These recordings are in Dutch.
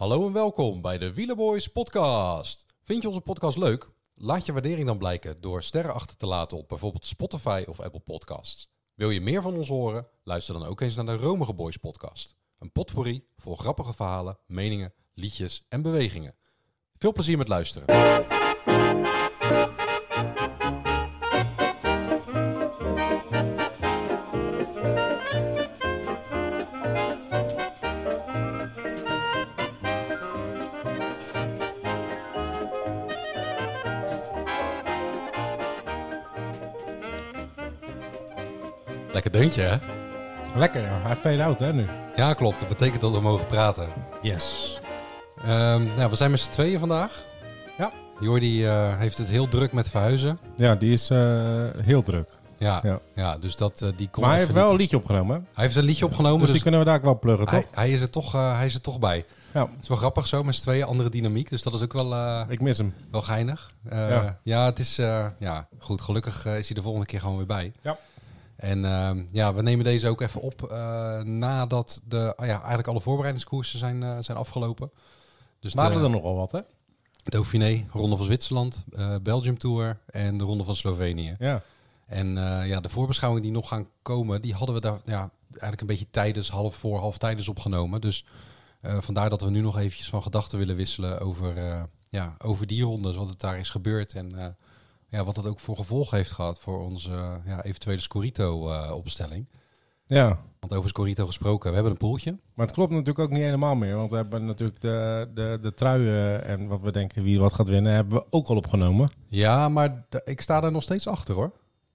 Hallo en welkom bij de Wielerboys podcast. Vind je onze podcast leuk? Laat je waardering dan blijken door sterren achter te laten op bijvoorbeeld Spotify of Apple Podcasts. Wil je meer van ons horen? Luister dan ook eens naar de Romige Boys podcast. Een potpourri vol grappige verhalen, meningen, liedjes en bewegingen. Veel plezier met luisteren. Lekker deuntje, hè? Lekker, ja. Hij fade out, hè, nu. Ja, klopt. Dat betekent dat we mogen praten. Yes. Ehm, nou, we zijn met z'n tweeën vandaag. Ja. Jordi eh, heeft het heel druk met verhuizen. Ja, die is eh, heel druk. Ja, ja. Ja. dus dat, eh, die kon maar hij heeft wel een liedje opgenomen, hè? Hij heeft een liedje opgenomen, Dus dus, die kunnen we daar ook wel pluggen, toch? hij, is er toch, hij is er toch bij. Ja, Het is wel grappig zo, met z'n tweeën, andere dynamiek. Dus dat is ook wel, ik mis hem. wel geinig. Ja. Ja. het is ja, goed. Gelukkig is hij de volgende keer gewoon weer bij. Ja. En ehm, ja, we nemen deze ook even op eh, nadat de, oh ja, eigenlijk alle voorbereidingskoersen zijn, eh, zijn afgelopen. Dus de, er nogal wat, hè? Dauphiné, Ronde van Zwitserland, eh, Belgium Tour en de Ronde van Slovenië. Ja. En ja, de voorbeschouwingen die nog gaan komen, die hadden we daar ja, eigenlijk een beetje tijdens, half voor, half tijdens opgenomen. Dus vandaar dat we nu nog eventjes van gedachten willen wisselen over, ja, over die rondes, wat het daar is gebeurd en ja, wat dat ook voor gevolgen heeft gehad voor onze eh, ja, eventuele Scorito-opstelling. Ja. Want over Scorito gesproken, we hebben een poeltje. Maar het klopt natuurlijk ook niet helemaal meer. Want we hebben natuurlijk de, de, de truien en wat we denken wie wat gaat winnen, hebben we ook al opgenomen. Ja, maar ik sta daar nog steeds achter hoor.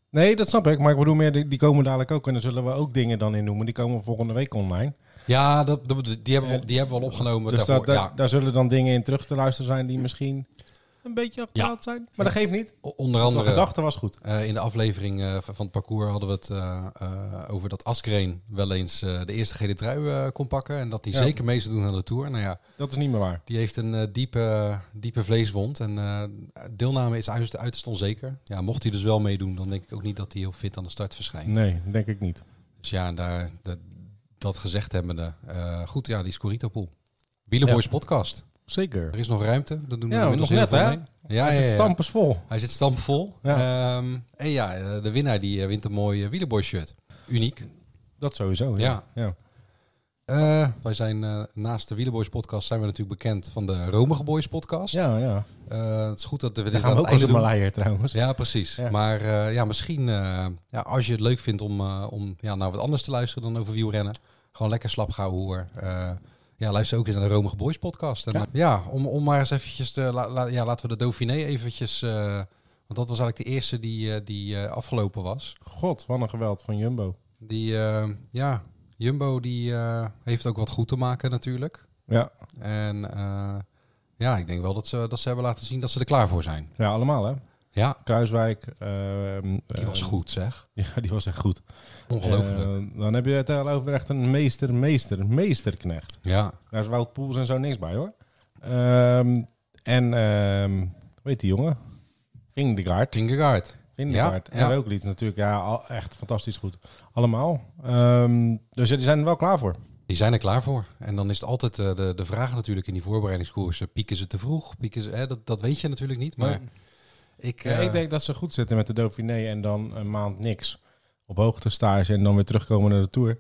Nee, dat snap ik. Maar ik bedoel meer, die, die komen dadelijk ook. En dan zullen we ook dingen dan in noemen. Die komen volgende week online. Ja, dat, die, hebben we, die hebben we al opgenomen. Dus daarvoor, dat, daar, daar zullen dan dingen in terug te luisteren zijn die misschien een beetje achterhaald zijn. Maar dat geeft niet. O- Onder De andere... gedachte was goed. Eh, in de aflevering eh, van het parcours hadden we het eh, eh, over dat Askreen wel eens eh, de eerste gele trui eh, kon pakken. En dat hij Ja. zeker mee zou doen aan de Tour. Nou ja, Dat is niet meer waar. die heeft een eh, diepe, diepe vleeswond. En eh, deelname is uiterst, uiterst onzeker. Ja, mocht hij dus wel meedoen, dan denk ik ook niet dat hij heel fit aan de start verschijnt. Nee, denk ik niet. Dus ja, en daar, dat, dat gezegd hebbende. eh goed, ja, die Scorito pool. Wielerboys podcast. Zeker. Er is nog ruimte. Dat doen we Ja, nog net, hè? Ja, Hij zit ja. stampensvol. Hij zit stampvol. Ja. Ehm, en ja, eh, de winnaar die eh, wint een mooi uh, Wielerboy shirt. Uniek. Dat sowieso. Ja. Ja. ja. Eh, wij zijn eh, naast de Wielerboys podcast zijn we natuurlijk bekend van de Romige Boys podcast. Ja, ja. Eh, het is goed dat we Daar dit gaan aan we ook als een trouwens. Ja, precies. Ja. Maar eh, ja, misschien eh, ja, als je het leuk vindt om, eh, om ja, naar wat anders te luisteren dan over wielrennen. Gewoon lekker slap gauw hoor. Eh, ja, luister ook eens naar de Romige Boys podcast. En, Ja. ja, om, om maar eens eventjes, te, la- la- ja, laten we de Dauphiné eventjes... eh, want dat was eigenlijk de eerste die, eh, die eh, afgelopen was. God, wat een geweld van Jumbo. Die, eh, ja, Jumbo die eh, heeft ook wat goed te maken natuurlijk. Ja, En eh, ja, ik denk wel dat ze, dat ze hebben laten zien dat ze er klaar voor zijn. ja allemaal hè. Ja, Kruiswijk. ehm, die was goed zeg. Ja, die was echt goed. Ongelooflijk. Eh, dan heb je het over echt een meester, meester, meesterknecht. ja, Daar is Wout Poels en zo niks bij hoor. Ehm, en, ehm weet die jongen? Vingegaard. Vingegaard. Vingegaard. Ja, en ja. Roglic natuurlijk. Ja, al- echt fantastisch goed. Allemaal. Ehm, dus ja, die zijn er wel klaar voor. Die zijn er klaar voor. En dan is het altijd eh, de, de vraag natuurlijk in die voorbereidingskoersen. Pieken ze te vroeg? Pieken ze, hè, dat, dat weet je natuurlijk niet. Maar ik, Ja, eh, ik denk dat ze goed zitten met de Dauphiné en dan een maand niks. Op hoogtestage en dan weer terugkomen naar de Tour.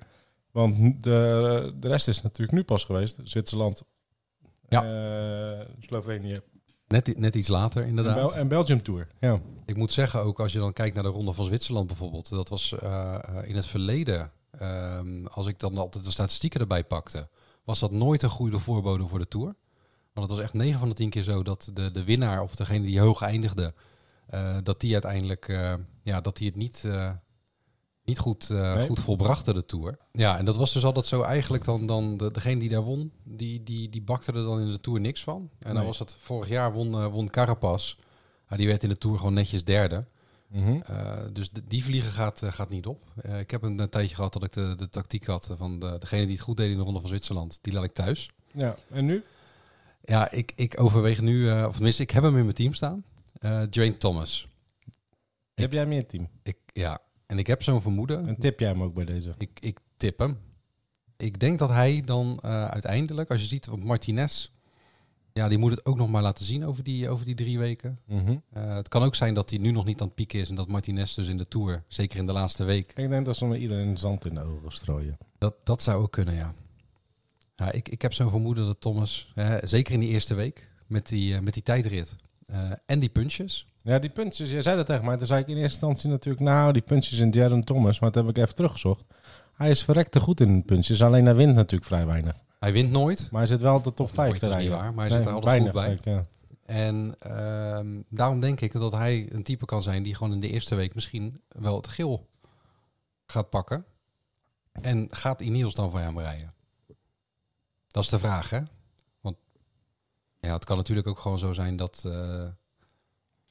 Want de, de rest is natuurlijk nu pas geweest. Zwitserland, Ja. eh, Slovenië net, net iets later en, inderdaad. Bel- en Belgium Tour. Ja. Ik moet zeggen, ook als je dan kijkt naar de Ronde van Zwitserland bijvoorbeeld. Dat was eh, in het verleden, ehm, als ik dan altijd de statistieken erbij pakte, was dat nooit een goede voorbode voor de Tour. Want het was echt 9 van de 10 keer zo dat de, de winnaar of degene die hoog eindigde, eh, dat die uiteindelijk, eh, ja, dat die het niet, eh, niet goed, Nee. goed volbrachte, de Tour. Ja, en dat was dus altijd zo eigenlijk dan, dan de, degene die daar won, die, die, die bakte er dan in de Tour niks van. En dan was het, vorig jaar won, won Carapaz. Die werd in de Tour gewoon netjes derde. Mhm. Dus de, die vliegen gaat, gaat niet op. Ik heb een, een, tijdje gehad dat ik de, de tactiek had van de, degene die het goed deed in de Ronde van Zwitserland. Die laat ik thuis. ja. En nu? Ja, ik, ik overweeg nu, uh, of tenminste, ik heb hem in mijn team staan. Uh, Dwayne Thomas. Heb jij meer team? Ik, ja, en ik heb zo'n vermoeden. En tip jij hem ook bij deze? Ik, ik tip hem. Ik denk dat hij dan uh, uiteindelijk, als je ziet op Martinez, Ja, die moet het ook nog maar laten zien over die, over die drie weken. Mhm. Eh, het kan ook zijn dat hij nu nog niet aan het pieken is en dat Martinez dus in de Tour, zeker in de laatste week, Ik denk dat ze iedereen zand in de ogen strooien. dat, dat zou ook kunnen, ja. Ja ik, ik heb zo'n vermoeden dat Thomas, eh, zeker in die eerste week, met die, eh, met die tijdrit eh, en die puntjes, Ja, die puntjes, jij zei dat tegen mij. Toen zei ik in eerste instantie natuurlijk, nou, die puntjes in Jaron Thomas. Maar dat heb ik even teruggezocht. Hij is verrekte goed in puntjes. Alleen hij wint natuurlijk vrij weinig. hij wint nooit. Maar hij zit wel de top Of 5 nooit, te dat is niet waar, maar hij zit er altijd goed bij. ja. En ehm, daarom denk ik dat hij een type kan zijn die gewoon in de eerste week misschien wel het geel gaat pakken. En gaat Ineos dan voor hem rijden? Dat is de vraag, hè? Want ja, het kan natuurlijk ook gewoon zo zijn dat, eh,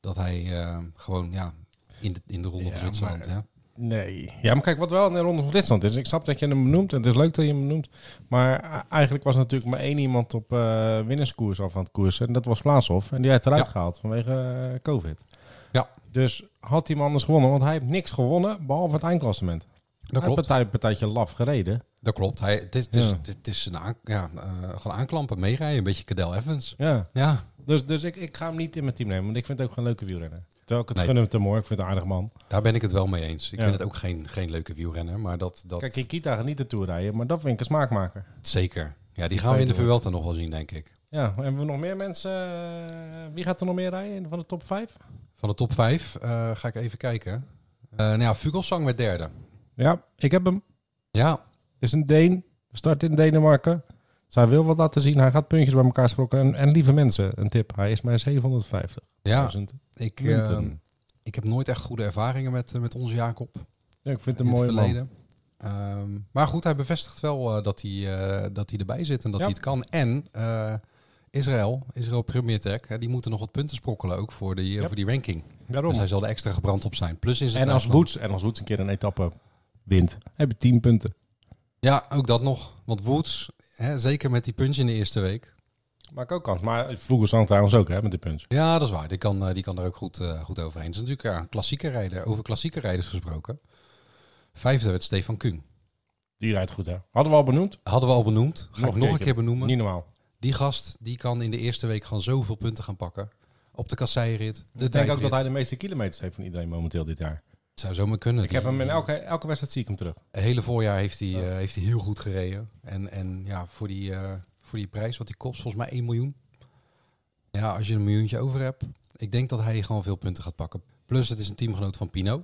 dat hij eh, gewoon ja, in, de, in de ronde Ja, van Zwitserland... maar- Ja. Nee. Ja, maar kijk, wat wel in de Ronde van Zwitserland is. Ik snap dat je hem noemt. En het is leuk dat je hem noemt. Maar eigenlijk was natuurlijk maar één iemand op eh winnerskoers af aan het koersen. En dat was Vlaashoff. En die had eruit Ja. gehaald vanwege COVID. Ja. Dus had hij hem anders gewonnen. Want hij heeft niks gewonnen, behalve het eindklassement. Dat klopt, een partij, partijtje laf gereden. dat klopt. Hij, het is, het is, Ja. het is een aan, ja, eh, gewoon aanklampen, meerijden. Een beetje Cadel Evans. Ja. Ja, Dus, dus ik, ik ga hem niet in mijn team nemen. Want ik vind het ook geen leuke wielrenner. Terwijl ik het Nee. gun hem te mooi. Ik vind het een aardig man. daar ben ik het wel mee eens. Ik Ja. vind het ook geen, geen leuke wielrenner, maar dat... dat Kijk, Kikita gaat niet de Tour rijden. Maar dat vind ik een smaakmaker. Zeker. Ja, die gaan we in de. Vuelta nog wel zien, denk ik. Ja, hebben we nog meer mensen? eh, Wie gaat er nog meer rijden van de top 5? Van de top 5 ga ik even kijken. Eh nou ja, Vugelsang werd derde. Ja, ik heb hem. Ja, Het is een Deen. Start in Denemarken. Zij wil wat laten zien. Hij gaat puntjes bij elkaar sprokkelen. En, en lieve mensen, een tip. Hij is maar 750. ja ik, ehm, ik heb nooit echt goede ervaringen met, eh, met onze Jacob Ja, ik vind het in een het mooie man. verleden. Ehm, maar goed, hij bevestigt wel eh, dat, hij, eh, dat hij erbij zit en dat Ja. hij het kan. En Israël, Israël Premier Tech, hè, die moeten nog wat punten sprokkelen ook voor die, Ja. voor die ranking. Daarom. Dus hij zal er extra gebrand op zijn. Plus in zijn en, als. Woods, en als Woods een keer een etappe wint, heb je 10 punten. Ja, ook dat nog. Want Woods, hè, zeker met die punch in de eerste week. Maak ook kans. Maar Vogelsang trouwens ook, hè, met die punch. Ja, dat is waar. Die kan, eh, die kan er ook goed, eh, goed overheen. Het is natuurlijk ja, een klassieke rijder. Over klassieke rijders gesproken. Vijfde werd Stefan Kuhn. Die rijdt goed, hè. Hadden we al benoemd? Hadden we al benoemd. Ga Nog ik nog een keer benoemen. Niet normaal. Die gast die kan in de eerste week gewoon zoveel punten gaan pakken. Op de kasseirit, de ik denk tijdrit. ook dat hij de meeste kilometers heeft van iedereen momenteel dit jaar. Het zou zomaar kunnen. Ik heb hem in elke, elke wedstrijd zie ik hem terug. Het hele voorjaar heeft hij, eh, heeft hij heel goed gereden. En, en ja, voor die, eh, voor die prijs wat die kost, volgens mij 1 miljoen. Ja, als je een miljoentje over hebt. Ik denk dat hij gewoon veel punten gaat pakken. Plus het is een teamgenoot van Pinot.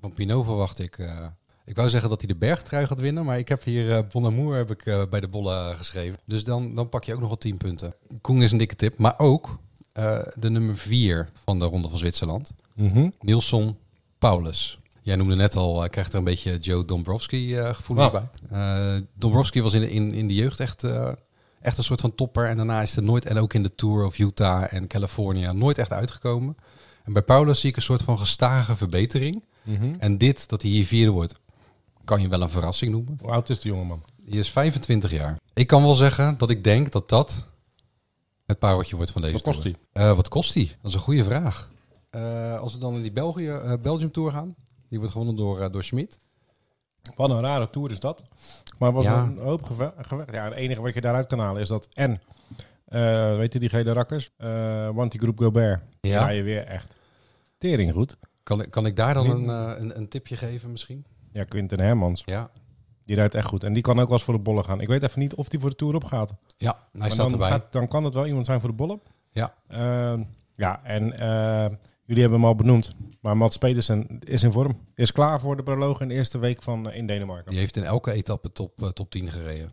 Van Pinot verwacht ik... eh, ik wou zeggen dat hij de bergtrui gaat winnen. Maar ik heb hier uh, Bon Amour heb ik, bij de bollen geschreven. Dus dan, dan pak je ook nog wel 10 punten. Koen is een dikke tip. Maar ook de nummer 4 van de Ronde van Zwitserland. Nilsson Paulus. Jij noemde net al, hij krijgt er een beetje Joe Dombrowski eh gevoelens Ja. bij. Eh Dombrowski was in de, in, in de jeugd echt, eh, echt een soort van topper. En daarna is er nooit, en ook in de Tour of Utah en California, nooit echt uitgekomen. En bij Paulus zie ik een soort van gestage verbetering. Mhm. En dit, dat hij hier vierde wordt, kan je wel een verrassing noemen. Hoe oud is de jongeman? Die is 25 jaar. Ik kan wel zeggen dat ik denk dat dat het pareltje wordt van deze Wat kost hij? Eh, wat kost die? Dat is een goede vraag. Eh, als we dan in die België, eh, Belgium Tour gaan, die wordt gewonnen door, eh, door Schmid. Wat een rare tour is dat. Maar Ja. een hoop geve- gevecht. Ja, het enige wat je daaruit kan halen is dat en eh, weet je die gele rakkers, uh, Wanty Groep Gobert, ja. Je weer echt tering goed. Kan, ik- kan ik daar dan een, een, een tipje geven misschien? Ja, Quinten Hermans, Ja. die rijdt echt goed en die kan ook wel eens voor de bollen gaan. Ik weet even niet of die voor de tour opgaat. Ja, hij Maar staat dan, erbij. gaat- dan kan het wel iemand zijn voor de bollen. Ja. Ehm, ja, en jullie hebben hem al benoemd. Maar Mats Pedersen is in vorm. Is klaar voor de proloog in de eerste week van, eh, in Denemarken. Die heeft in elke etappe top, eh, top 10 gereden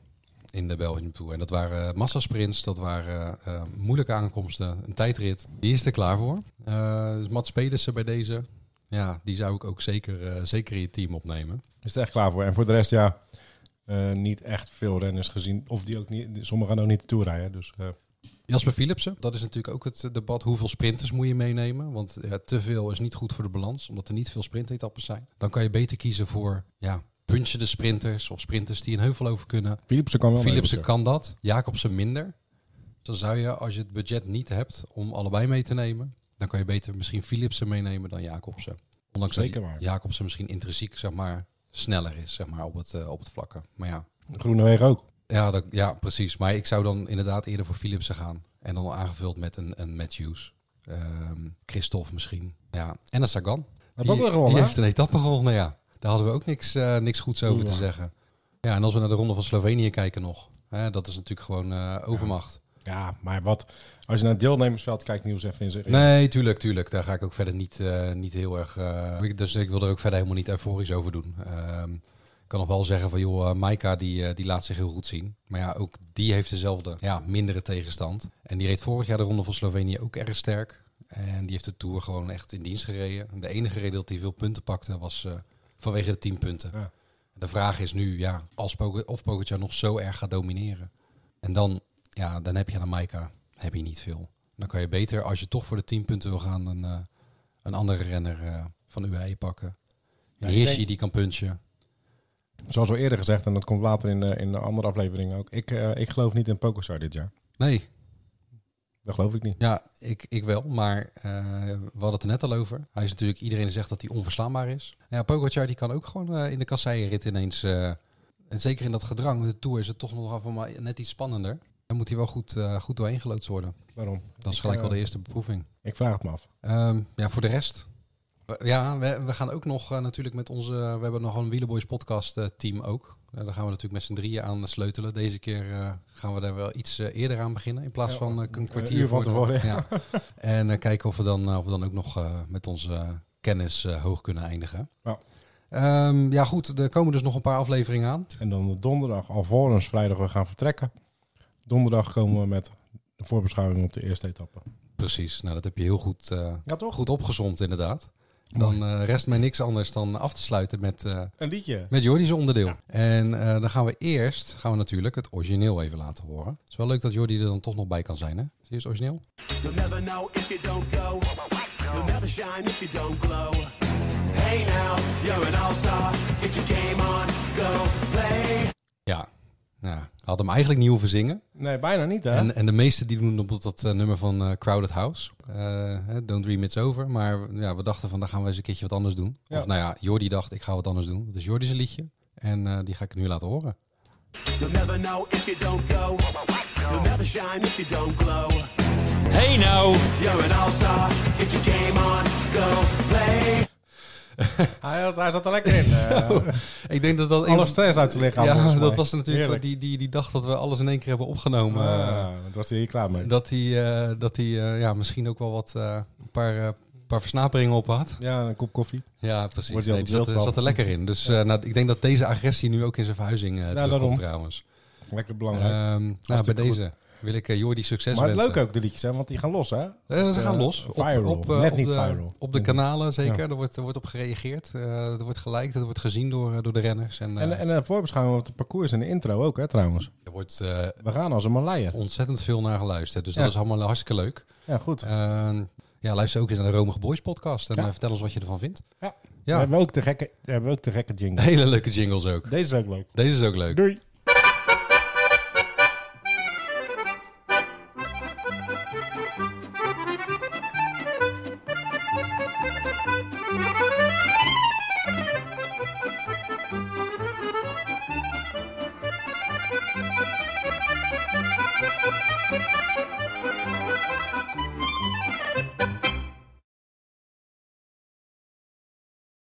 in de Belgium Tour. En dat waren uh, massasprints, dat waren uh, moeilijke aankomsten, een tijdrit. Die is er klaar voor. Uh, dus Mats Pedersen bij deze, ja, die zou ik ook zeker, uh, zeker in je team opnemen. Is er echt klaar voor. En voor de rest, ja, niet echt veel renners gezien. Of die ook niet, sommigen gaan ook niet de Tour rijden. Dus. Jasper Philipsen, dat is natuurlijk ook het debat. Hoeveel sprinters moet je meenemen? Want ja, te veel is niet goed voor de balans, omdat er niet veel sprintetappes zijn. Dan kan je beter kiezen voor ja, punchende sprinters of sprinters die een heuvel over kunnen. Philipsen kan wel. Philipsen kan dat, Jacobsen minder. Dus dan zou je, als je het budget niet hebt om allebei mee te nemen, dan kan je beter misschien Philipsen meenemen dan Jacobsen. Ondanks Zeker dat. Jacobsen misschien intrinsiek zeg maar, sneller is zeg maar, op, het, uh, op het vlakke. Maar ja, Groenewegen ook. Ja, dat, ja, precies. Maar ik zou dan inderdaad eerder voor Philipsen gaan. En dan aangevuld met een, een Matthews. Ehm Christophe misschien. Ja, en een Sagan. Dat gewonnen, die hè? heeft een etappe gewonnen, ja. Daar hadden we ook niks, eh, niks goeds over Ja. te zeggen. Ja, en als we naar de ronde van Slovenië kijken nog. Hè, dat is natuurlijk gewoon eh, overmacht. Ja, maar wat... Als je naar het deelnemersveld kijkt, nieuws even in zich. Nee, tuurlijk, tuurlijk. Daar ga ik ook verder niet, eh, niet heel erg... ik- dus ik wil er ook verder helemaal niet euforisch over doen. Ehm, kan nog wel zeggen van, joh, eh, Maika die, eh, die laat zich heel goed zien. Maar ja, ook die heeft dezelfde, ja, mindere tegenstand. En die reed vorig jaar de Ronde van Slovenië ook erg sterk. En die heeft de Tour gewoon echt in dienst gereden. De enige reden dat hij veel punten pakte was eh, vanwege de 10 punten. Ja. De vraag is nu, ja, als of Pogacar nog zo erg gaat domineren. En dan, ja, dan heb je aan Maika heb je niet veel. Dan kan je beter, als je toch voor de 10 punten wil gaan, een, een andere renner van UAE pakken. Ja, Hirschi die kan punchen. Zoals al eerder gezegd, en dat komt later in de, in de andere aflevering ook. Ik, eh, ik geloof niet in Pokerstar dit jaar. Nee, Dat geloof ik niet. ja, ik, ik wel. Maar eh, we hadden het er net al over. Hij is natuurlijk, iedereen zegt dat hij onverslaanbaar is. Ja, Pogacar die kan ook gewoon eh, in de kasseienrit ineens... en zeker in dat gedrang met de Tour is het toch nog maar net iets spannender. Dan moet hij wel goed, goed doorheen geloodst worden. Waarom? Dat is Ik, gelijk al de eerste beproeving. Ik vraag het me af. Ehm, ja, voor de rest. Ja, we, we gaan ook nog eh, natuurlijk met onze... We hebben nog een Wielerboys podcast eh, team ook. Eh, daar gaan we natuurlijk met z'n drieën aan sleutelen. Deze keer gaan we daar wel iets eerder aan beginnen. In plaats Ja, van een kwartier uur van tevoren, Ja. En kijken of we, dan, of we dan ook nog met onze kennis hoog kunnen eindigen. Ja. Ehm, ja goed, er komen dus nog een paar afleveringen aan. En dan donderdag, alvorens vrijdag we gaan vertrekken. Donderdag komen we met de voorbeschouwing op de eerste etappe. Precies, nou dat heb je heel goed, goed opgezomd inderdaad. Dan eh, rest mij niks anders dan af te sluiten met... eh, Een liedje. Met Jordi's onderdeel. Ja. En eh, dan gaan we eerst, gaan we natuurlijk het origineel even laten horen. Het is wel leuk dat Jordi er dan toch nog bij kan zijn, hè? Zie je het origineel? You'll never know if you don't go. You'll never shine if you don't glow. Hey now, you're an all-star. Get your game Had hem eigenlijk niet hoeven zingen. Nee, bijna niet, hè? En, en de meesten die doen op dat eh, nummer van eh, Crowded House. Eh, hè, Don't Dream It's Over. Maar ja, we dachten van, dan gaan we eens een keertje wat anders doen. Ja. Of nou ja, Jordi dacht, ik ga wat anders doen. Dat is Jordi's liedje. En eh, die ga ik nu laten horen. You'll never know if you don't go. You'll never shine if you don't glow. Hey now. You're an all-star. Get your game on, go play. Hij, had- hij zat er lekker in. eh. Ik denk dat dat... alle stress uit zijn lichaam. Ja, dat was natuurlijk Heerlijk. die, die, die dacht dat we alles in één keer hebben opgenomen. Ah, dat was hij hier klaar mee. Dat hij, eh, dat hij eh, ja, misschien ook wel wat eh, een paar, eh, paar versnaperingen op had. Ja, een kop koffie. Ja, precies. Nee, zat, zat er lekker in. Dus eh, nou, ik denk dat deze agressie nu ook in zijn verhuizing eh terugkomt daarom. trouwens. Lekker belangrijk. Ehm, nou, bij deze wil ik uh, Jordi succes maar wensen. leuk ook de liedjes, hè? Want die gaan los, hè? Eh, ze gaan Eh, los. Op, viral. op, eh, Net op niet de, viral. Op de kanalen zeker. Ja. Er, wordt, er wordt op gereageerd. Eh, er wordt geliked. Er wordt gezien door, eh, door de renners. En, eh, En, en de voorbeschouwing op het parcours en de intro ook, hè, trouwens. er wordt eh, We gaan als een Maleier. ontzettend veel naar geluisterd. Dus dat is allemaal hartstikke leuk. Ja, goed. Ehm, ja, luister ook eens naar de Romige Boys podcast. En eh, vertel ons wat je ervan vindt. Ja. Ja. We hebben ook de gekke, we hebben ook de gekke jingle. Hele leuke jingles ook. Deze is ook leuk. Deze is ook leuk. Doei.